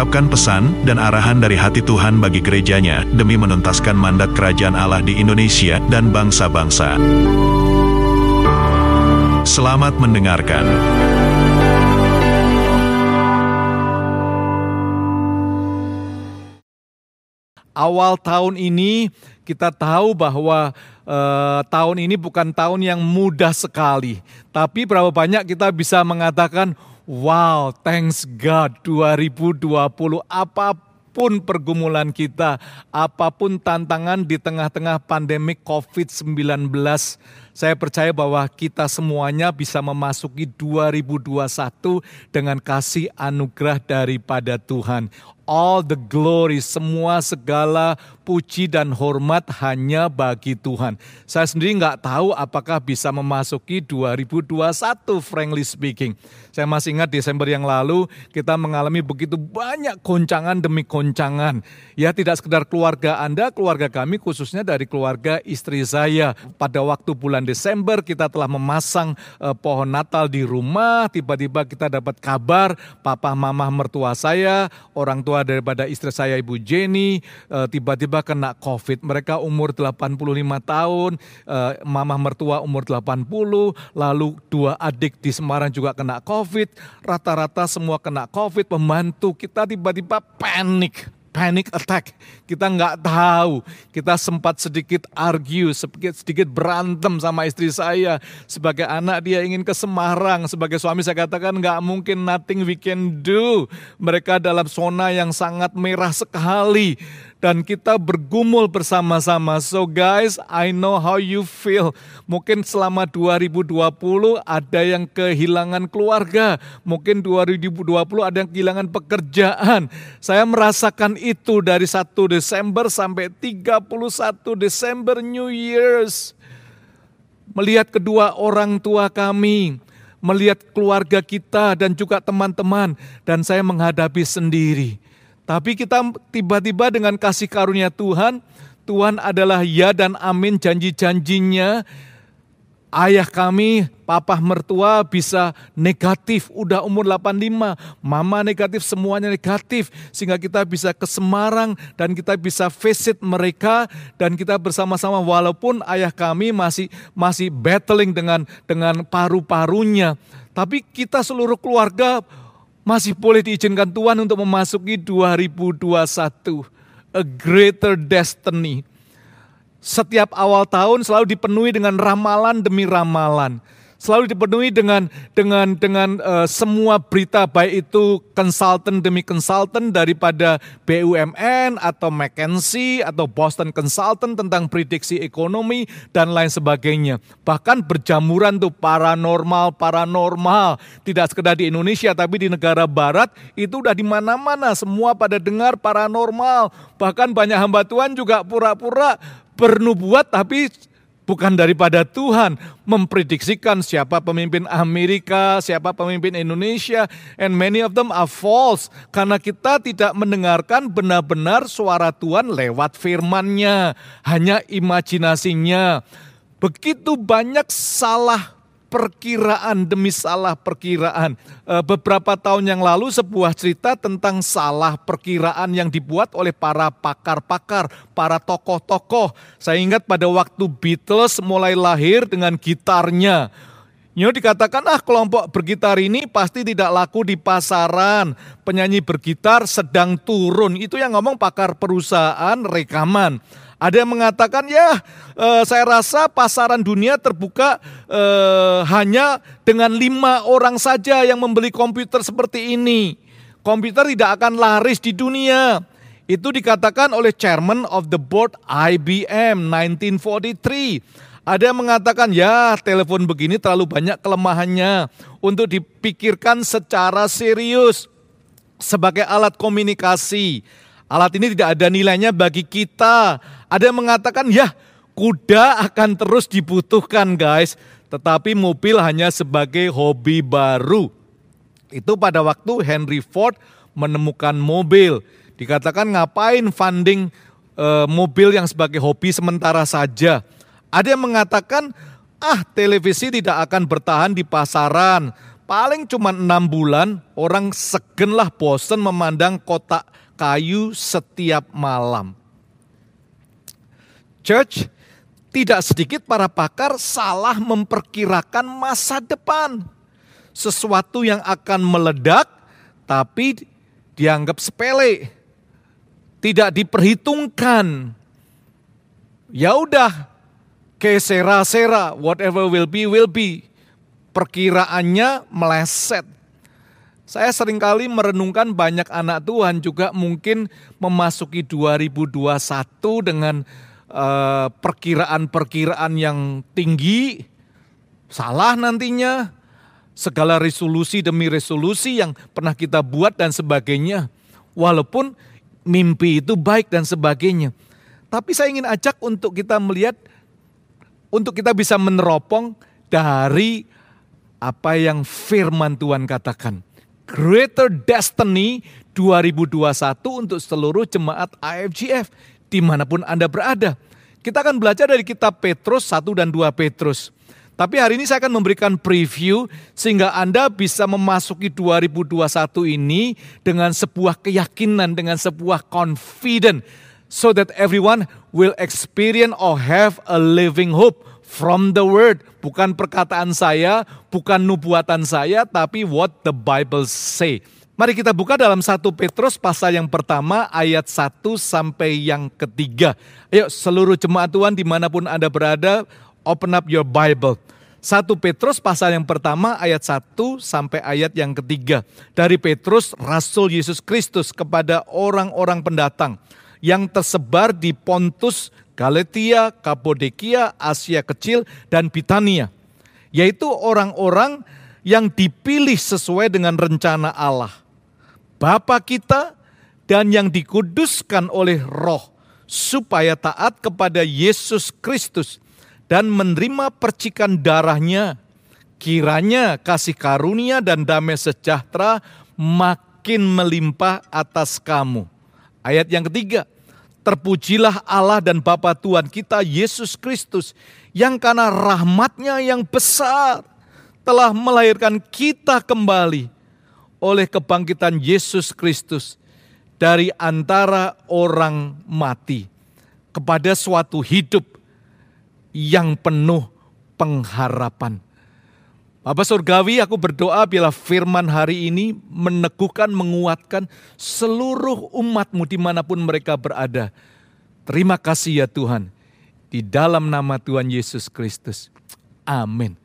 mengungkapkan pesan dan arahan dari hati Tuhan bagi gerejanya demi menuntaskan mandat kerajaan Allah di Indonesia dan bangsa-bangsa. Selamat mendengarkan. Awal tahun ini kita tahu bahwa uh, tahun ini bukan tahun yang mudah sekali, tapi berapa banyak kita bisa mengatakan Wow, thanks God 2020 apa pun pergumulan kita, apa pun tantangan di tengah-tengah pandemi COVID-19, saya percaya bahwa kita semuanya bisa memasuki 2021 dengan kasih anugerah daripada Tuhan. All the glory, semua segala puji dan hormat hanya bagi Tuhan. Saya sendiri nggak tahu apakah bisa memasuki 2021, frankly speaking. Saya masih ingat Desember yang lalu kita mengalami begitu banyak goncangan demi goncangan. Ya tidak sekedar keluarga Anda, keluarga kami khususnya dari keluarga istri saya. Pada waktu bulan Desember kita telah memasang uh, pohon Natal di rumah, tiba-tiba kita dapat kabar papa mama mertua saya, orang tua daripada istri saya Ibu Jenny uh, kena COVID. Mereka umur 85 tahun, uh, mama mertua umur 80, lalu dua adik di Semarang juga kena COVID, rata-rata semua kena COVID, pembantu kita tiba-tiba panik panic attack. Kita nggak tahu. Kita sempat sedikit argue, sedikit, sedikit berantem sama istri saya. Sebagai anak dia ingin ke Semarang. Sebagai suami saya katakan nggak mungkin nothing we can do. Mereka dalam zona yang sangat merah sekali dan kita bergumul bersama-sama. So guys, I know how you feel. Mungkin selama 2020 ada yang kehilangan keluarga, mungkin 2020 ada yang kehilangan pekerjaan. Saya merasakan itu dari 1 Desember sampai 31 Desember New Year's. Melihat kedua orang tua kami, melihat keluarga kita dan juga teman-teman dan saya menghadapi sendiri tapi kita tiba-tiba dengan kasih karunia Tuhan, Tuhan adalah ya dan amin janji-janjinya. Ayah kami, papa mertua bisa negatif, udah umur 85, mama negatif, semuanya negatif. Sehingga kita bisa ke Semarang dan kita bisa visit mereka dan kita bersama-sama walaupun ayah kami masih masih battling dengan dengan paru-parunya. Tapi kita seluruh keluarga masih boleh diizinkan Tuhan untuk memasuki 2021. A greater destiny. Setiap awal tahun selalu dipenuhi dengan ramalan demi ramalan selalu dipenuhi dengan dengan dengan uh, semua berita baik itu konsultan demi konsultan daripada BUMN atau McKinsey atau Boston Consultant tentang prediksi ekonomi dan lain sebagainya. Bahkan berjamuran tuh paranormal paranormal tidak sekedar di Indonesia tapi di negara barat itu udah di mana-mana semua pada dengar paranormal. Bahkan banyak hamba Tuhan juga pura-pura bernubuat tapi bukan daripada Tuhan memprediksikan siapa pemimpin Amerika, siapa pemimpin Indonesia, and many of them are false karena kita tidak mendengarkan benar-benar suara Tuhan lewat firman-Nya, hanya imajinasinya. Begitu banyak salah perkiraan demi salah perkiraan. Eh, beberapa tahun yang lalu sebuah cerita tentang salah perkiraan yang dibuat oleh para pakar-pakar, para tokoh-tokoh. Saya ingat pada waktu Beatles mulai lahir dengan gitarnya. Ini dikatakan ah kelompok bergitar ini pasti tidak laku di pasaran. Penyanyi bergitar sedang turun. Itu yang ngomong pakar perusahaan rekaman. Ada yang mengatakan ya eh, saya rasa pasaran dunia terbuka eh, hanya dengan lima orang saja yang membeli komputer seperti ini. Komputer tidak akan laris di dunia. Itu dikatakan oleh chairman of the board IBM 1943. Ada yang mengatakan ya telepon begini terlalu banyak kelemahannya untuk dipikirkan secara serius sebagai alat komunikasi. Alat ini tidak ada nilainya bagi kita. Ada yang mengatakan, ya Kuda akan terus dibutuhkan guys, tetapi mobil hanya sebagai hobi baru. Itu pada waktu Henry Ford menemukan mobil. Dikatakan ngapain funding e, mobil yang sebagai hobi sementara saja. Ada yang mengatakan, ah televisi tidak akan bertahan di pasaran. Paling cuma enam bulan, orang segenlah bosen memandang kotak kayu setiap malam. Church, tidak sedikit para pakar salah memperkirakan masa depan. Sesuatu yang akan meledak, tapi dianggap sepele, tidak diperhitungkan. Ya udah, ke sera-sera, whatever will be, will be. Perkiraannya meleset. Saya sering kali merenungkan banyak anak Tuhan juga mungkin memasuki 2021 dengan Eh, perkiraan-perkiraan yang tinggi, salah nantinya, segala resolusi demi resolusi yang pernah kita buat dan sebagainya. Walaupun mimpi itu baik dan sebagainya. Tapi saya ingin ajak untuk kita melihat, untuk kita bisa meneropong dari apa yang firman Tuhan katakan. Greater Destiny 2021 untuk seluruh jemaat AFGF di mana pun Anda berada. Kita akan belajar dari kitab Petrus 1 dan 2 Petrus. Tapi hari ini saya akan memberikan preview sehingga Anda bisa memasuki 2021 ini dengan sebuah keyakinan, dengan sebuah confident. So that everyone will experience or have a living hope from the word. Bukan perkataan saya, bukan nubuatan saya, tapi what the Bible say. Mari kita buka dalam 1 Petrus pasal yang pertama ayat 1 sampai yang ketiga. Ayo seluruh jemaat Tuhan di mana pun Anda berada, open up your Bible. 1 Petrus pasal yang pertama ayat 1 sampai ayat yang ketiga. Dari Petrus, Rasul Yesus Kristus kepada orang-orang pendatang yang tersebar di Pontus, Galatia, Kapodekia, Asia Kecil, dan Bitania. Yaitu orang-orang yang dipilih sesuai dengan rencana Allah Bapa kita dan yang dikuduskan oleh roh supaya taat kepada Yesus Kristus dan menerima percikan darahnya. Kiranya kasih karunia dan damai sejahtera makin melimpah atas kamu. Ayat yang ketiga, terpujilah Allah dan Bapa Tuhan kita Yesus Kristus yang karena rahmatnya yang besar telah melahirkan kita kembali oleh kebangkitan Yesus Kristus dari antara orang mati kepada suatu hidup yang penuh pengharapan. Bapak Surgawi, aku berdoa bila firman hari ini meneguhkan, menguatkan seluruh umatmu di mana pun mereka berada. Terima kasih ya Tuhan, di dalam nama Tuhan Yesus Kristus. Amin.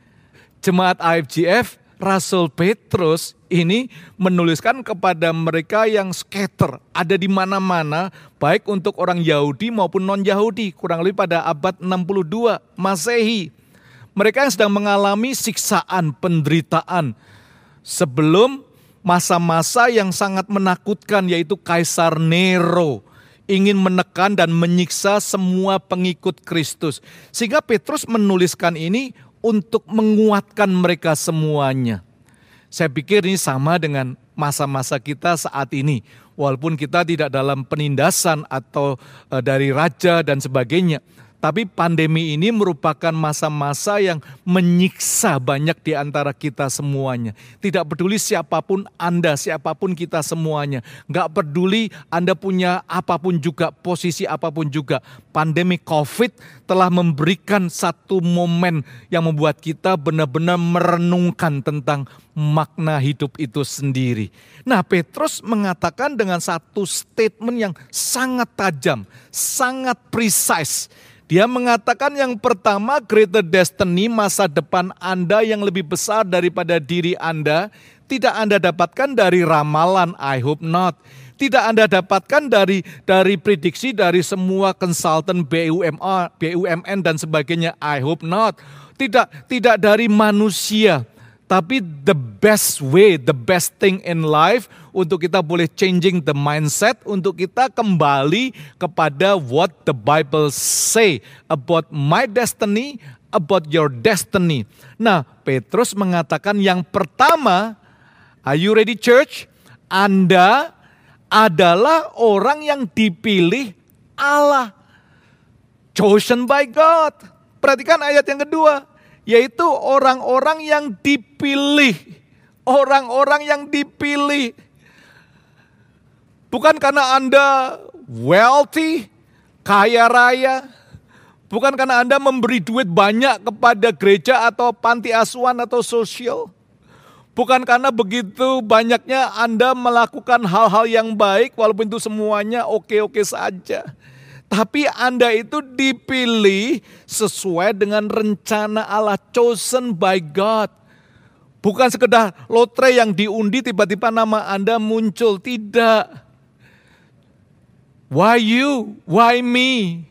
Jemaat AFGF, Rasul Petrus ini menuliskan kepada mereka yang skater, ada di mana-mana, baik untuk orang Yahudi maupun non-Yahudi, kurang lebih pada abad 62 Masehi. Mereka yang sedang mengalami siksaan, penderitaan, sebelum masa-masa yang sangat menakutkan yaitu Kaisar Nero ingin menekan dan menyiksa semua pengikut Kristus. Sehingga Petrus menuliskan ini untuk menguatkan mereka semuanya. Saya pikir ini sama dengan masa-masa kita saat ini. Walaupun kita tidak dalam penindasan atau eh, dari raja dan sebagainya. Tapi pandemi ini merupakan masa-masa yang menyiksa banyak di antara kita semuanya. Tidak peduli siapa pun Anda, siapa pun kita semuanya. Nggak peduli Anda punya apa pun juga, posisi apa pun juga. Pandemi COVID telah memberikan satu momen yang membuat kita benar-benar merenungkan tentang makna hidup itu sendiri. Nah, Petrus mengatakan dengan satu statement yang sangat tajam, sangat precise dia mengatakan yang pertama greater destiny masa depan Anda yang lebih besar daripada diri Anda tidak Anda dapatkan dari ramalan I hope not. Tidak Anda dapatkan dari dari prediksi dari semua konsultan BUMA, BUMN dan sebagainya I hope not. Tidak tidak dari manusia. Tapi the best way, the best thing in life untuk kita boleh changing the mindset, untuk kita kembali kepada what the Bible say about my destiny, about your destiny. Nah, Petrus mengatakan yang pertama, are you ready church? Anda adalah orang yang dipilih Allah. Chosen by God. Perhatikan ayat yang kedua, yaitu orang-orang yang dipilih. Orang-orang yang dipilih. Bukan karena Anda wealthy, kaya raya, bukan karena Anda memberi duit banyak kepada gereja atau panti asuhan atau sosial. Bukan karena begitu banyaknya Anda melakukan hal-hal yang baik, walaupun itu semuanya oke-oke saja. Tapi Anda itu dipilih sesuai dengan rencana Allah, chosen by God. Bukan sekedar lotre yang diundi tiba-tiba nama Anda muncul, tidak. Why you? Why me?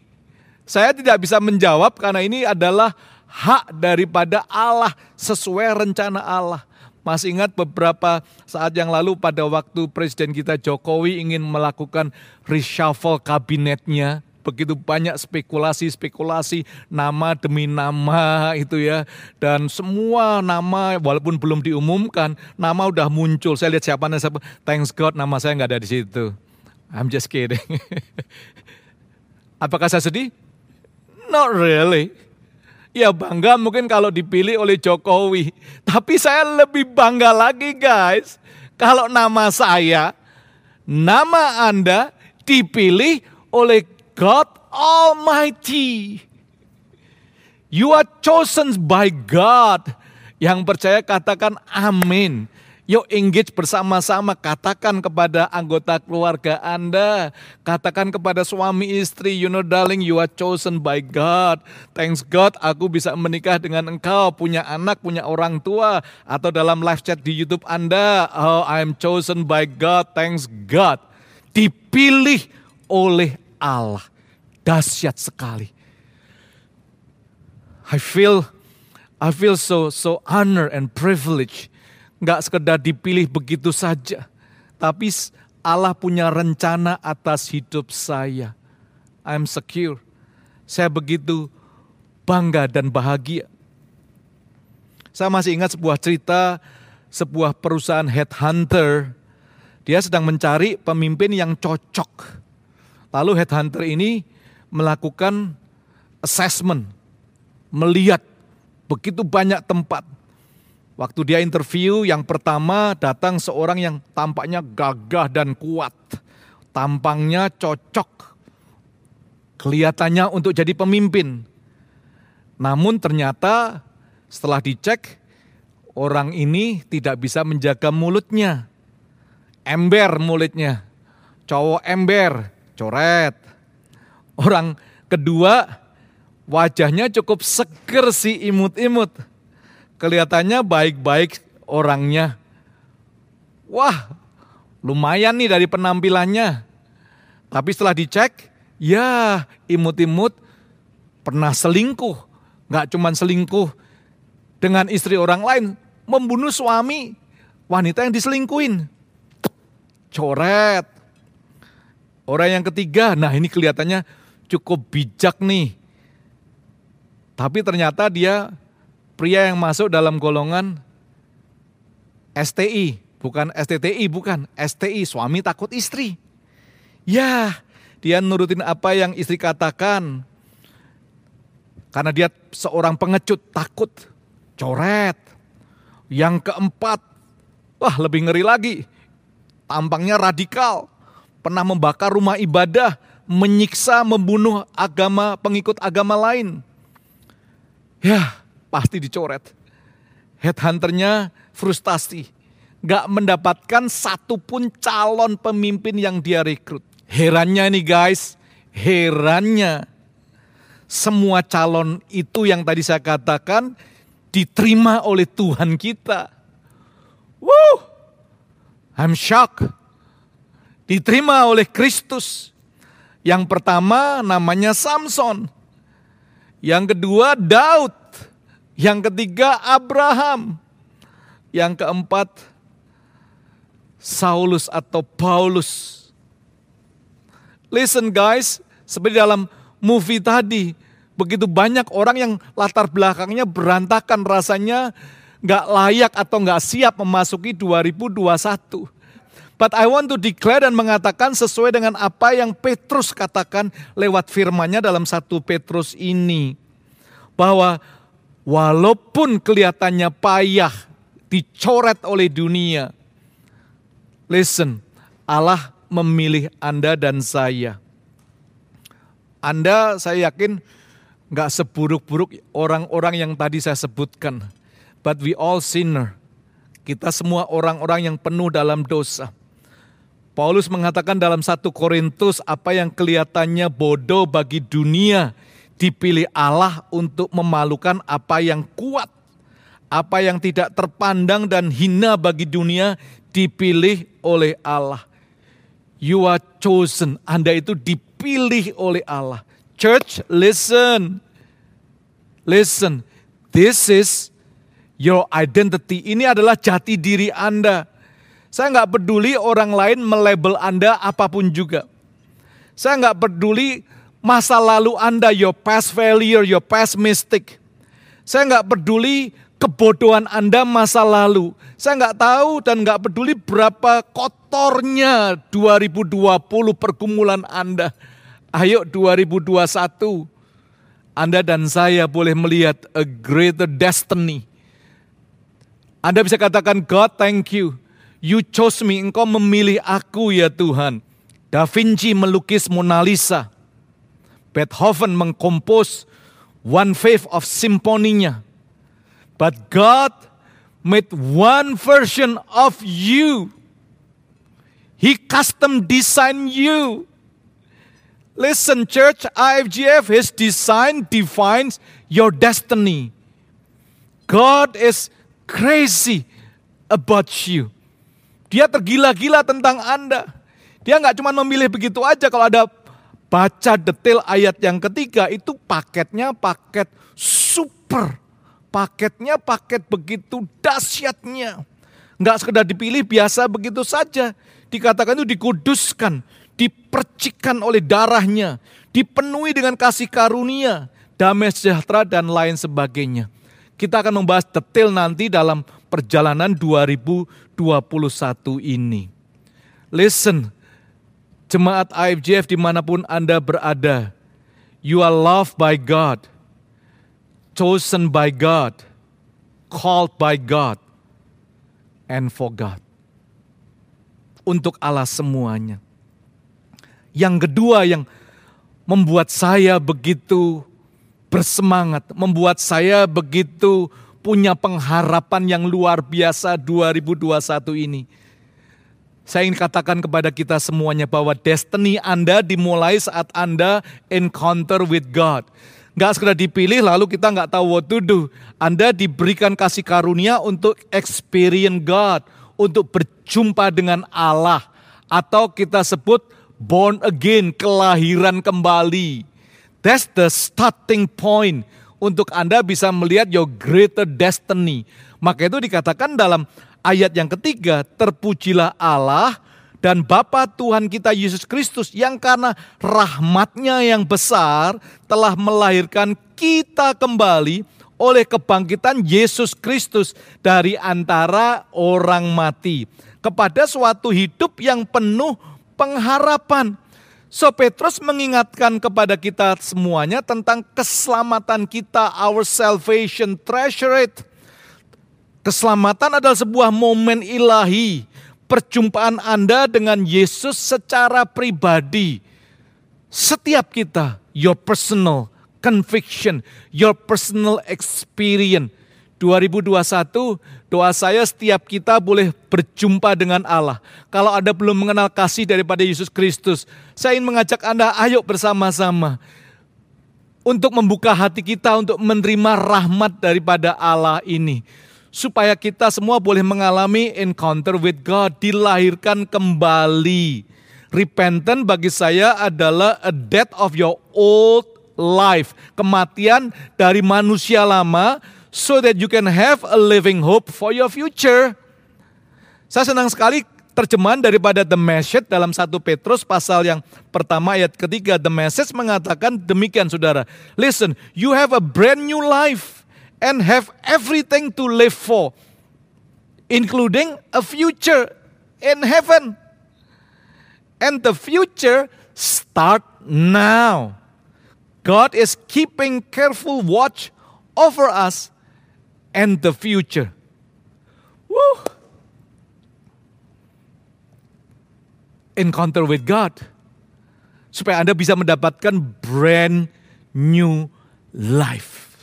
Saya tidak bisa menjawab karena ini adalah hak daripada Allah sesuai rencana Allah. Masih ingat beberapa saat yang lalu pada waktu Presiden kita Jokowi ingin melakukan reshuffle kabinetnya. Begitu banyak spekulasi-spekulasi nama demi nama itu ya. Dan semua nama walaupun belum diumumkan, nama udah muncul. Saya lihat siapa siapa. Thanks God nama saya nggak ada di situ. I'm just kidding. Apakah saya sedih? Not really. Ya bangga mungkin kalau dipilih oleh Jokowi. Tapi saya lebih bangga lagi guys. Kalau nama saya, nama Anda dipilih oleh God Almighty. You are chosen by God. Yang percaya katakan amin. Yuk engage bersama-sama, katakan kepada anggota keluarga Anda, katakan kepada suami istri, you know darling you are chosen by God. Thanks God aku bisa menikah dengan engkau, punya anak, punya orang tua. Atau dalam live chat di Youtube Anda, oh I am chosen by God, thanks God. Dipilih oleh Allah. Dahsyat sekali. I feel I feel so so honor and privilege nggak sekedar dipilih begitu saja, tapi Allah punya rencana atas hidup saya. I'm secure. Saya begitu bangga dan bahagia. Saya masih ingat sebuah cerita sebuah perusahaan headhunter. Dia sedang mencari pemimpin yang cocok. Lalu headhunter ini melakukan assessment, melihat begitu banyak tempat Waktu dia interview, yang pertama datang seorang yang tampaknya gagah dan kuat. Tampangnya cocok. Kelihatannya untuk jadi pemimpin. Namun ternyata setelah dicek, orang ini tidak bisa menjaga mulutnya. Ember mulutnya. Cowok ember, coret. Orang kedua, wajahnya cukup seger si imut-imut kelihatannya baik-baik orangnya. Wah, lumayan nih dari penampilannya. Tapi setelah dicek, ya imut-imut pernah selingkuh. Gak cuma selingkuh dengan istri orang lain, membunuh suami wanita yang diselingkuin. Coret. Orang yang ketiga, nah ini kelihatannya cukup bijak nih. Tapi ternyata dia pria yang masuk dalam golongan STI, bukan STTI, bukan STI, suami takut istri. Ya, dia nurutin apa yang istri katakan. Karena dia seorang pengecut, takut, coret. Yang keempat, wah lebih ngeri lagi. Tampangnya radikal, pernah membakar rumah ibadah, menyiksa, membunuh agama pengikut agama lain. Ya, pasti dicoret. Headhunternya frustasi. Gak mendapatkan satupun calon pemimpin yang dia rekrut. Herannya nih guys, herannya. Semua calon itu yang tadi saya katakan diterima oleh Tuhan kita. Woo! I'm shocked. Diterima oleh Kristus. Yang pertama namanya Samson. Yang kedua Daud. Yang ketiga Abraham. Yang keempat Saulus atau Paulus. Listen guys, seperti dalam movie tadi, begitu banyak orang yang latar belakangnya berantakan rasanya nggak layak atau nggak siap memasuki 2021. But I want to declare dan mengatakan sesuai dengan apa yang Petrus katakan lewat firmannya dalam satu Petrus ini. Bahwa walaupun kelihatannya payah, dicoret oleh dunia. Listen, Allah memilih Anda dan saya. Anda saya yakin nggak seburuk-buruk orang-orang yang tadi saya sebutkan. But we all sinner. Kita semua orang-orang yang penuh dalam dosa. Paulus mengatakan dalam satu Korintus apa yang kelihatannya bodoh bagi dunia dipilih Allah untuk memalukan apa yang kuat. Apa yang tidak terpandang dan hina bagi dunia dipilih oleh Allah. You are chosen. Anda itu dipilih oleh Allah. Church, listen. Listen. This is your identity. Ini adalah jati diri Anda. Saya nggak peduli orang lain melabel Anda apa pun juga. Saya nggak peduli masa lalu Anda, your past failure, your past mistake. Saya nggak peduli kebodohan Anda masa lalu. Saya nggak tahu dan nggak peduli berapa kotornya 2020 pergumulan Anda. Ayo 2021, Anda dan saya boleh melihat a greater destiny. Anda bisa katakan, God thank you. You chose me, engkau memilih aku ya Tuhan. Da Vinci melukis Mona Lisa. Beethoven mengkompos one fifth of simfoninya. But God made one version of you. He custom designed you. Listen, church, IFGF, His design defines your destiny. God is crazy about you. Dia tergila-gila tentang Anda. Dia nggak cuma memilih begitu aja kalau ada baca detail ayat yang ketiga itu paketnya paket super. Paketnya paket begitu dahsyatnya. Nggak sekedar dipilih biasa begitu saja. Dikatakan itu dikuduskan, dipercikan oleh darahnya, dipenuhi dengan kasih karunia, damai sejahtera dan lain sebagainya. Kita akan membahas detail nanti dalam perjalanan 2021 ini. Listen, jemaat IFJF di mana pun Anda berada, you are loved by God, chosen by God, called by God, and for God. Untuk Allah semuanya. Yang kedua yang membuat saya begitu bersemangat, membuat saya begitu punya pengharapan yang luar biasa 2021 ini. Saya ingin katakan kepada kita semuanya bahwa destiny Anda dimulai saat Anda encounter with God. Gak sekedar dipilih lalu kita nggak tahu what to do. Anda diberikan kasih karunia untuk experience God. Untuk berjumpa dengan Allah. Atau kita sebut born again, kelahiran kembali. That's the starting point untuk Anda bisa melihat your greater destiny. Maka itu dikatakan dalam ayat yang ketiga, terpujilah Allah dan Bapa Tuhan kita Yesus Kristus yang karena rahmatnya yang besar telah melahirkan kita kembali oleh kebangkitan Yesus Kristus dari antara orang mati kepada suatu hidup yang penuh pengharapan. So Petrus mengingatkan kepada kita semuanya tentang keselamatan kita, our salvation, treasure it. Keselamatan adalah sebuah momen ilahi, perjumpaan Anda dengan Yesus secara pribadi. Setiap kita, your personal conviction, your personal experience. 2021 doa saya setiap kita boleh berjumpa dengan Allah. Kalau Anda belum mengenal kasih daripada Yesus Kristus, saya ingin mengajak Anda ayo bersama-sama untuk membuka hati kita untuk menerima rahmat daripada Allah ini. Supaya kita semua boleh mengalami encounter with God, dilahirkan kembali. Repentant bagi saya adalah a death of your old life. Kematian dari manusia lama so that you can have a living hope for your future. Saya senang sekali Terjemahan daripada The Message dalam 1 Petrus pasal yang pertama ayat ketiga. The Message mengatakan demikian saudara. Listen, you have a brand new life and have everything to live for. Including a future in heaven. And the future start now. God is keeping careful watch over us and the future. Woo! encounter with God. Supaya Anda bisa mendapatkan brand new life.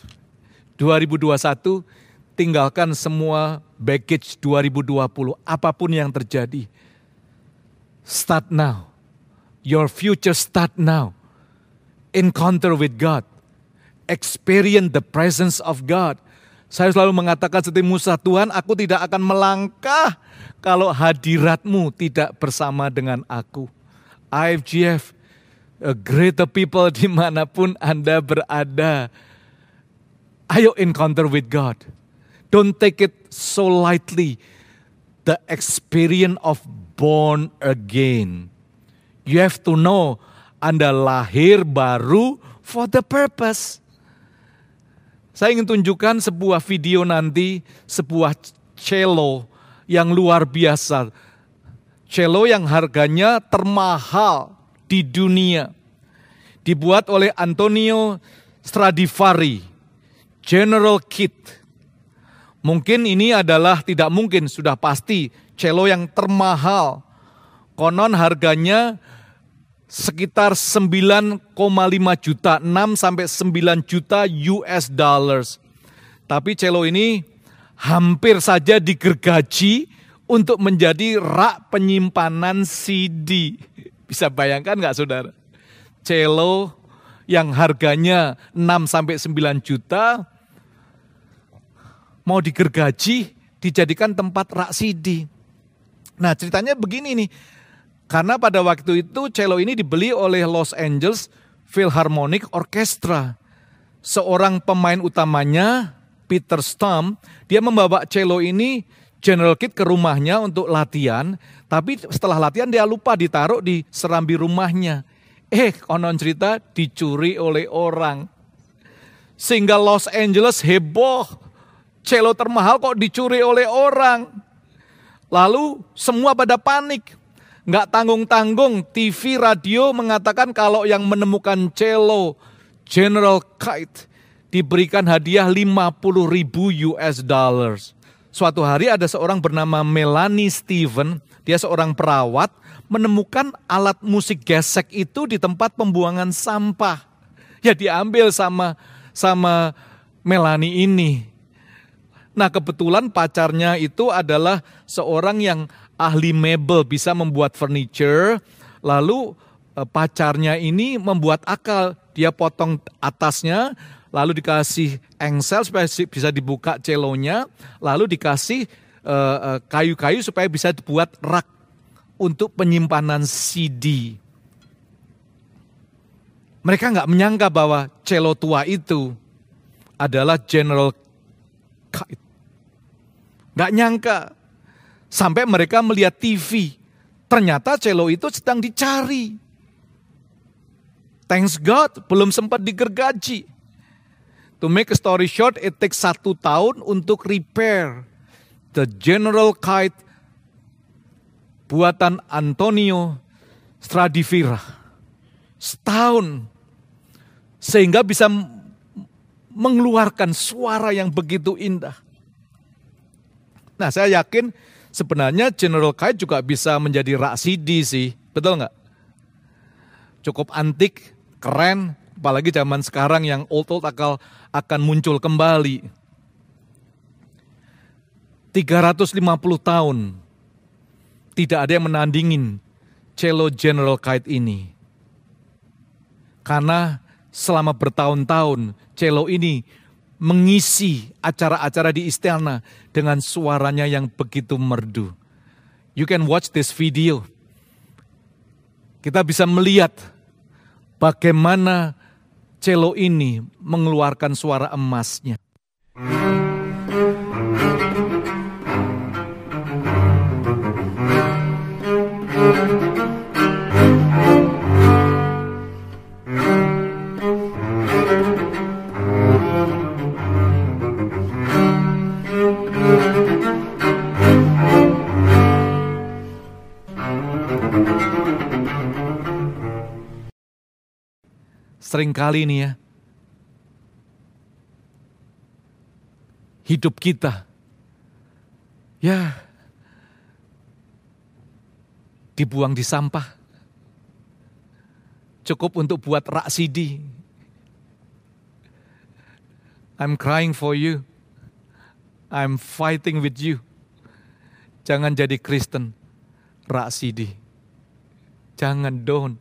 2021 tinggalkan semua baggage 2020 apa pun yang terjadi. Start now. Your future start now. Encounter with God. Experience the presence of God. Saya selalu mengatakan seperti Musa, Tuhan aku tidak akan melangkah kalau hadiratmu tidak bersama dengan aku. IFGF, a greater people di mana pun Anda berada. Ayo encounter with God. Don't take it so lightly. The experience of born again. You have to know Anda lahir baru for the purpose. Saya ingin tunjukkan sebuah video nanti, sebuah cello yang luar biasa. Cello yang harganya termahal di dunia. Dibuat oleh Antonio Stradivari, General Kit. Mungkin ini adalah tidak mungkin, sudah pasti cello yang termahal. Konon harganya sekitar 9,5 juta, 6 sampai 9 juta US dollars. Tapi cello ini hampir saja digergaji untuk menjadi rak penyimpanan CD. Bisa bayangkan nggak saudara? Cello yang harganya 6 sampai 9 juta mau digergaji dijadikan tempat rak CD. Nah ceritanya begini nih, karena pada waktu itu cello ini dibeli oleh Los Angeles Philharmonic Orchestra. Seorang pemain utamanya Peter Stump, dia membawa cello ini General Kit ke rumahnya untuk latihan, tapi setelah latihan dia lupa ditaruh di serambi rumahnya. Eh, konon cerita dicuri oleh orang. Sehingga Los Angeles heboh. Cello termahal kok dicuri oleh orang. Lalu semua pada panik. Nggak tanggung-tanggung, TV, radio mengatakan kalau yang menemukan cello General Kite diberikan hadiah 50 ribu US dollars. Suatu hari ada seorang bernama Melanie Steven, dia seorang perawat, menemukan alat musik gesek itu di tempat pembuangan sampah. Ya diambil sama sama Melanie ini. Nah kebetulan pacarnya itu adalah seorang yang ahli mebel, bisa membuat furniture. Lalu eh, pacarnya ini membuat akal, dia potong atasnya, lalu dikasih engsel supaya bisa dibuka celonya, lalu dikasih eh, eh, kayu-kayu supaya bisa dibuat rak untuk penyimpanan CD. Mereka nggak menyangka bahwa celo tua itu adalah General Kite. Nggak nyangka. Sampai mereka melihat TV. Ternyata celo itu sedang dicari. Thanks God, belum sempat digergaji. To make a story short, it takes satu tahun untuk repair the General Kite buatan Antonio Stradivira. Setahun. Sehingga bisa mengeluarkan suara yang begitu indah. Nah saya yakin sebenarnya General Kite juga bisa menjadi rak CD sih. Betul nggak? Cukup antik, keren, apalagi zaman sekarang yang old-old akal akan muncul kembali. 350 tahun tidak ada yang menandingin cello General Kite ini. Karena selama bertahun-tahun cello ini mengisi acara-acara di istana dengan suaranya yang begitu merdu. You can watch this video. Kita bisa melihat bagaimana cello ini mengeluarkan suara emasnya. Seringkali nih ya, hidup kita, ya dibuang di sampah. Cukup untuk buat rak CD. I'm crying for you. I'm fighting with you. Jangan jadi Kristen, rak CD. Jangan, don't.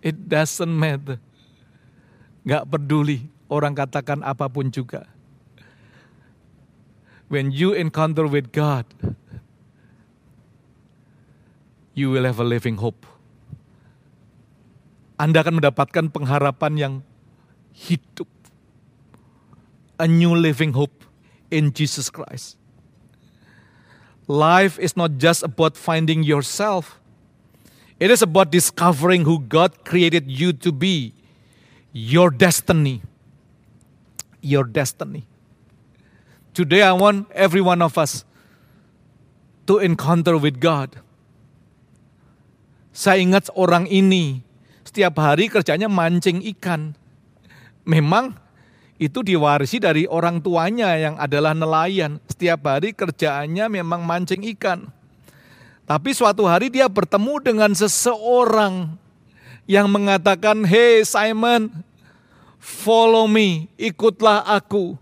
It doesn't matter. Gak peduli orang katakan apa pun juga. When you encounter with God, you will have a living hope. Anda akan mendapatkan pengharapan yang hidup. A new living hope in Jesus Christ. Life is not just about finding yourself. It is about discovering who God created you to be. Your destiny. Your destiny. Today I want every one of us to encounter with God. Saya ingat orang ini setiap hari kerjanya mancing ikan. Memang itu diwarisi dari orang tuanya yang adalah nelayan. Setiap hari kerjaannya memang mancing ikan. Tapi suatu hari dia bertemu dengan seseorang yang mengatakan, "Hey Simon, follow me, ikutlah aku.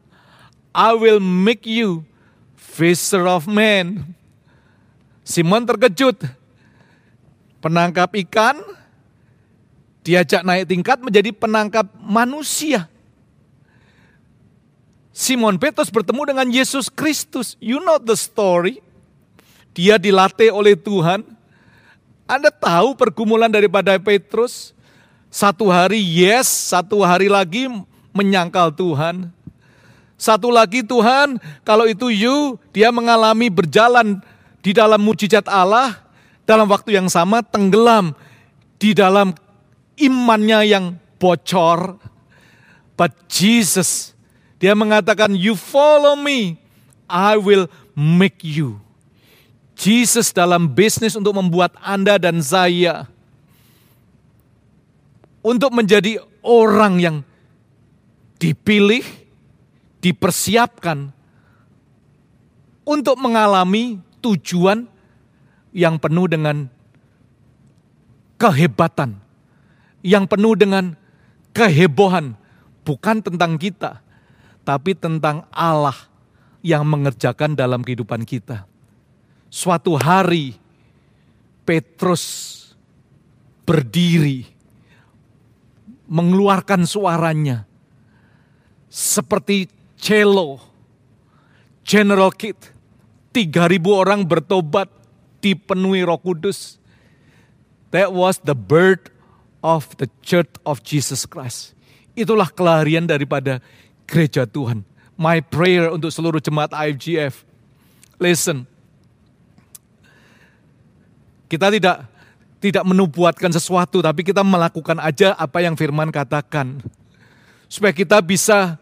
I will make you fisher of men." Simon terkejut. Penangkap ikan diajak naik tingkat menjadi penangkap manusia. Simon Petrus bertemu dengan Yesus Kristus. You know the story. Dia dilatih oleh Tuhan. Anda tahu pergumulan daripada Petrus? Satu hari yes, satu hari lagi menyangkal Tuhan. Satu lagi Tuhan, kalau itu you, dia mengalami berjalan di dalam mujizat Allah, dalam waktu yang sama tenggelam di dalam imannya yang bocor. But Jesus dia mengatakan, you follow me, I will make you. Jesus dalam bisnis untuk membuat Anda dan saya untuk menjadi orang yang dipilih, dipersiapkan untuk mengalami tujuan yang penuh dengan kehebatan, yang penuh dengan kehebohan, bukan tentang kita, tapi tentang Allah yang mengerjakan dalam kehidupan kita. Suatu hari Petrus berdiri mengeluarkan suaranya seperti cello General Kit 3000 orang bertobat dipenuhi Roh Kudus. That was the birth of the Church of Jesus Christ. Itulah kelarian daripada gereja Tuhan. My prayer untuk seluruh jemaat IFGF. Listen. Kita tidak tidak menubuatkan sesuatu, tapi kita melakukan aja apa yang firman katakan. Supaya kita bisa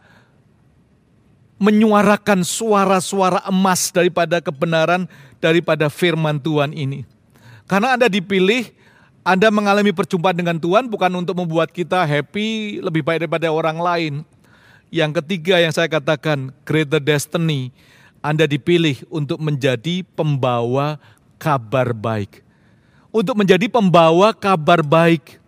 menyuarakan suara-suara emas daripada kebenaran, daripada firman Tuhan ini. Karena Anda dipilih, Anda mengalami perjumpaan dengan Tuhan bukan untuk membuat kita happy, lebih baik daripada orang lain. Yang ketiga yang saya katakan, greater destiny. Anda dipilih untuk menjadi pembawa kabar baik. Untuk menjadi pembawa kabar baik.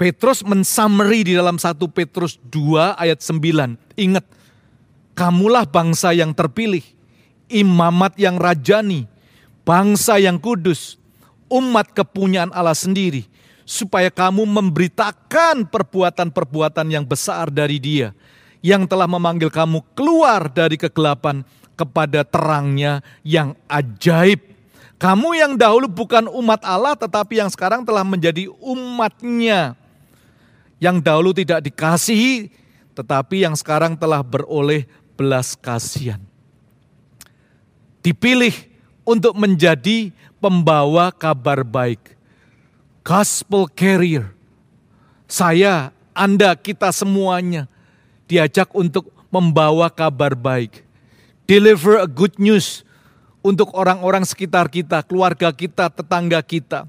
Petrus mensummary di dalam 1 Petrus 2 ayat 9. Ingat, kamulah bangsa yang terpilih, imamat yang rajani, bangsa yang kudus, umat kepunyaan Allah sendiri, supaya kamu memberitakan perbuatan-perbuatan yang besar dari Dia yang telah memanggil kamu keluar dari kegelapan kepada terangnya yang ajaib. Kamu yang dahulu bukan umat Allah tetapi yang sekarang telah menjadi umatnya. Yang dahulu tidak dikasihi tetapi yang sekarang telah beroleh belas kasihan. Dipilih untuk menjadi pembawa kabar baik gospel carrier. Saya, Anda, kita semuanya diajak untuk membawa kabar baik. Deliver a good news untuk orang-orang sekitar kita, keluarga kita, tetangga kita.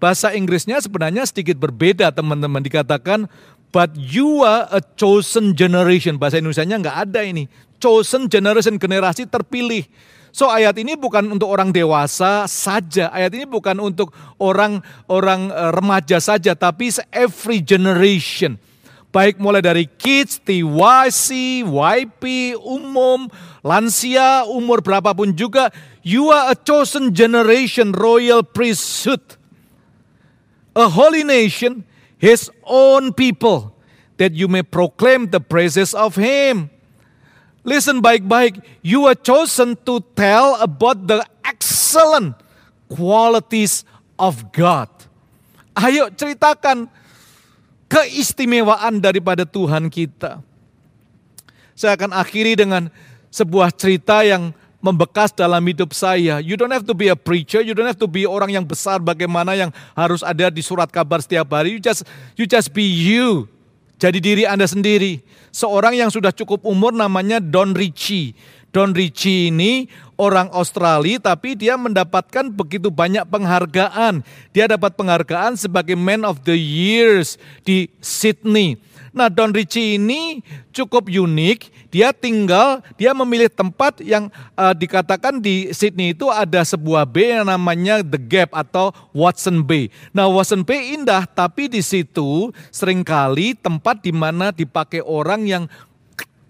Bahasa Inggrisnya sebenarnya sedikit berbeda teman-teman. Dikatakan, but you are a chosen generation. Bahasa Indonesia-nya nggak ada ini. Chosen generation, generasi terpilih. So ayat ini bukan untuk orang dewasa saja. Ayat ini bukan untuk orang orang eh, remaja saja, tapi every generation. Baik mulai dari kids, TYC, YP, umum, lansia, umur berapapun juga. You are a chosen generation, royal priesthood a holy nation, his own people, that you may proclaim the praises of him. Listen baik-baik, you are chosen to tell about the excellent qualities of God. Ayo ceritakan keistimewaan daripada Tuhan kita. Saya akan akhiri dengan sebuah cerita yang membekas dalam hidup saya. You don't have to be a preacher, you don't have to be orang yang besar bagaimana yang harus ada di surat kabar setiap hari. You just you just be you. Jadi diri Anda sendiri. Seorang yang sudah cukup umur namanya Don Ritchie. Don Ritchie ini orang Australia tapi dia mendapatkan begitu banyak penghargaan. Dia dapat penghargaan sebagai Man of the Years di Sydney. Nah Don Ritchie ini cukup unik, dia tinggal, dia memilih tempat yang uh, dikatakan di Sydney itu ada sebuah bay yang namanya The Gap atau Watson Bay. Nah Watson Bay indah, tapi di situ sering kali tempat di mana dipakai orang yang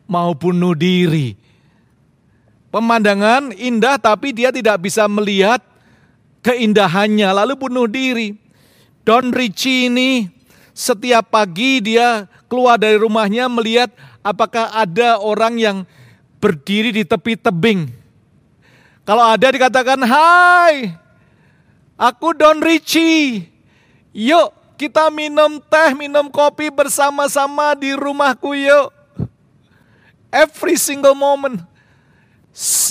mau bunuh diri. Pemandangan indah tapi dia tidak bisa melihat keindahannya lalu bunuh diri. Don Ritchie ini setiap pagi dia keluar dari rumahnya melihat apakah ada orang yang berdiri di tepi tebing. Kalau ada dikatakan, hai, aku Don Richie, yuk kita minum teh, minum kopi bersama-sama di rumahku yuk. Every single moment,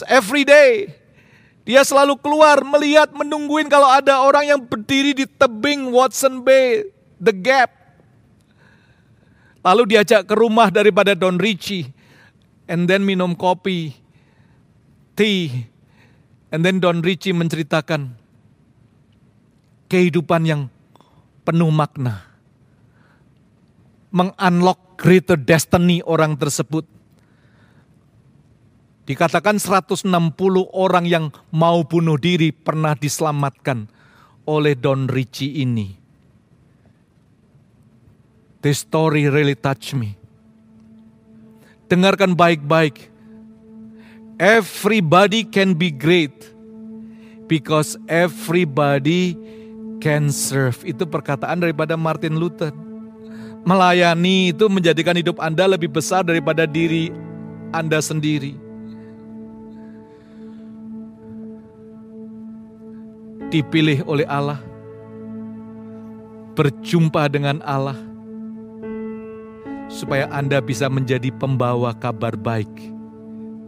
every day, dia selalu keluar melihat, menungguin kalau ada orang yang berdiri di tebing Watson Bay, The Gap. Lalu diajak ke rumah daripada Don Richie. And then minum kopi, tea. And then Don Richie menceritakan kehidupan yang penuh makna. Mengunlock greater destiny orang tersebut. Dikatakan 160 orang yang mau bunuh diri pernah diselamatkan oleh Don Richie ini. This story really touch me. Dengarkan baik-baik. Everybody can be great because everybody can serve. Itu perkataan daripada Martin Luther. Melayani itu menjadikan hidup Anda lebih besar daripada diri Anda sendiri. Dipilih oleh Allah, berjumpa dengan Allah, supaya Anda bisa menjadi pembawa kabar baik,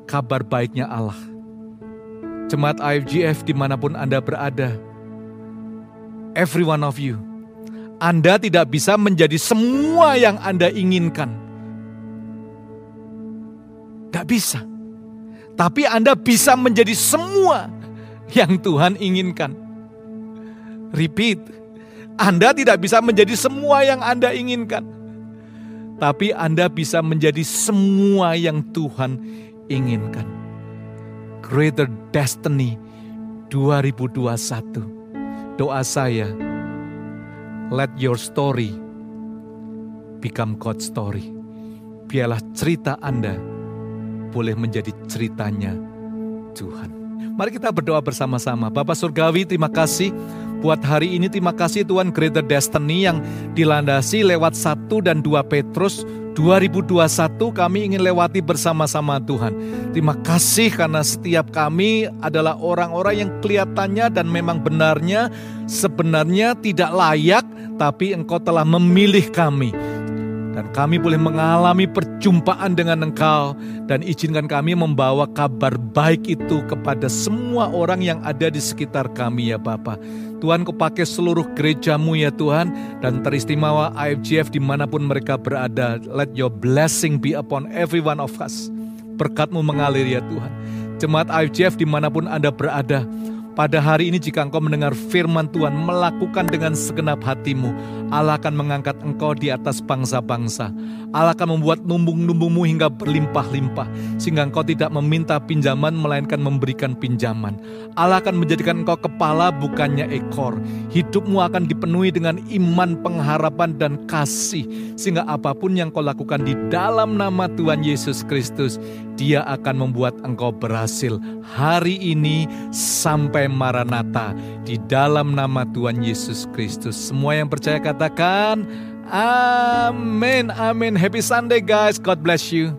kabar baiknya Allah. Jemaat IFGF di mana pun Anda berada, every one of you, Anda tidak bisa menjadi semua yang Anda inginkan. Gak bisa. Tapi Anda bisa menjadi semua yang Tuhan inginkan. Repeat, Anda tidak bisa menjadi semua yang Anda inginkan tapi Anda bisa menjadi semua yang Tuhan inginkan. Greater Destiny 2021. Doa saya, let your story become God's story. Biarlah cerita Anda boleh menjadi ceritanya Tuhan. Mari kita berdoa bersama-sama. Bapak Surgawi, terima kasih buat hari ini terima kasih Tuhan Greater Destiny yang dilandasi lewat 1 dan 2 Petrus 2021 kami ingin lewati bersama-sama Tuhan. Terima kasih karena setiap kami adalah orang-orang yang kelihatannya dan memang benarnya sebenarnya tidak layak tapi Engkau telah memilih kami dan kami boleh mengalami perjumpaan dengan Engkau dan izinkan kami membawa kabar baik itu kepada semua orang yang ada di sekitar kami ya Bapa. Tuhan kau pakai seluruh gerejamu ya Tuhan dan teristimewa IFGF di mana pun mereka berada. Let your blessing be upon every one of us. Berkatmu mengalir ya Tuhan. Jemaat IFGF di mana pun Anda berada, Pada hari ini jika engkau mendengar firman Tuhan, melakukan dengan segenap hatimu, Allah akan mengangkat engkau di atas bangsa-bangsa. Allah akan membuat numbung-numbungmu hingga berlimpah-limpah, sehingga engkau tidak meminta pinjaman, melainkan memberikan pinjaman. Allah akan menjadikan engkau kepala, bukannya ekor. Hidupmu akan dipenuhi dengan iman, pengharapan, dan kasih, sehingga apa pun yang kau lakukan di dalam nama Tuhan Yesus Kristus, Dia akan membuat engkau berhasil hari ini sampai Maranatha di dalam nama Tuhan Yesus Kristus. Semua yang percaya katakan, Amin, amin. Happy Sunday guys. God bless you.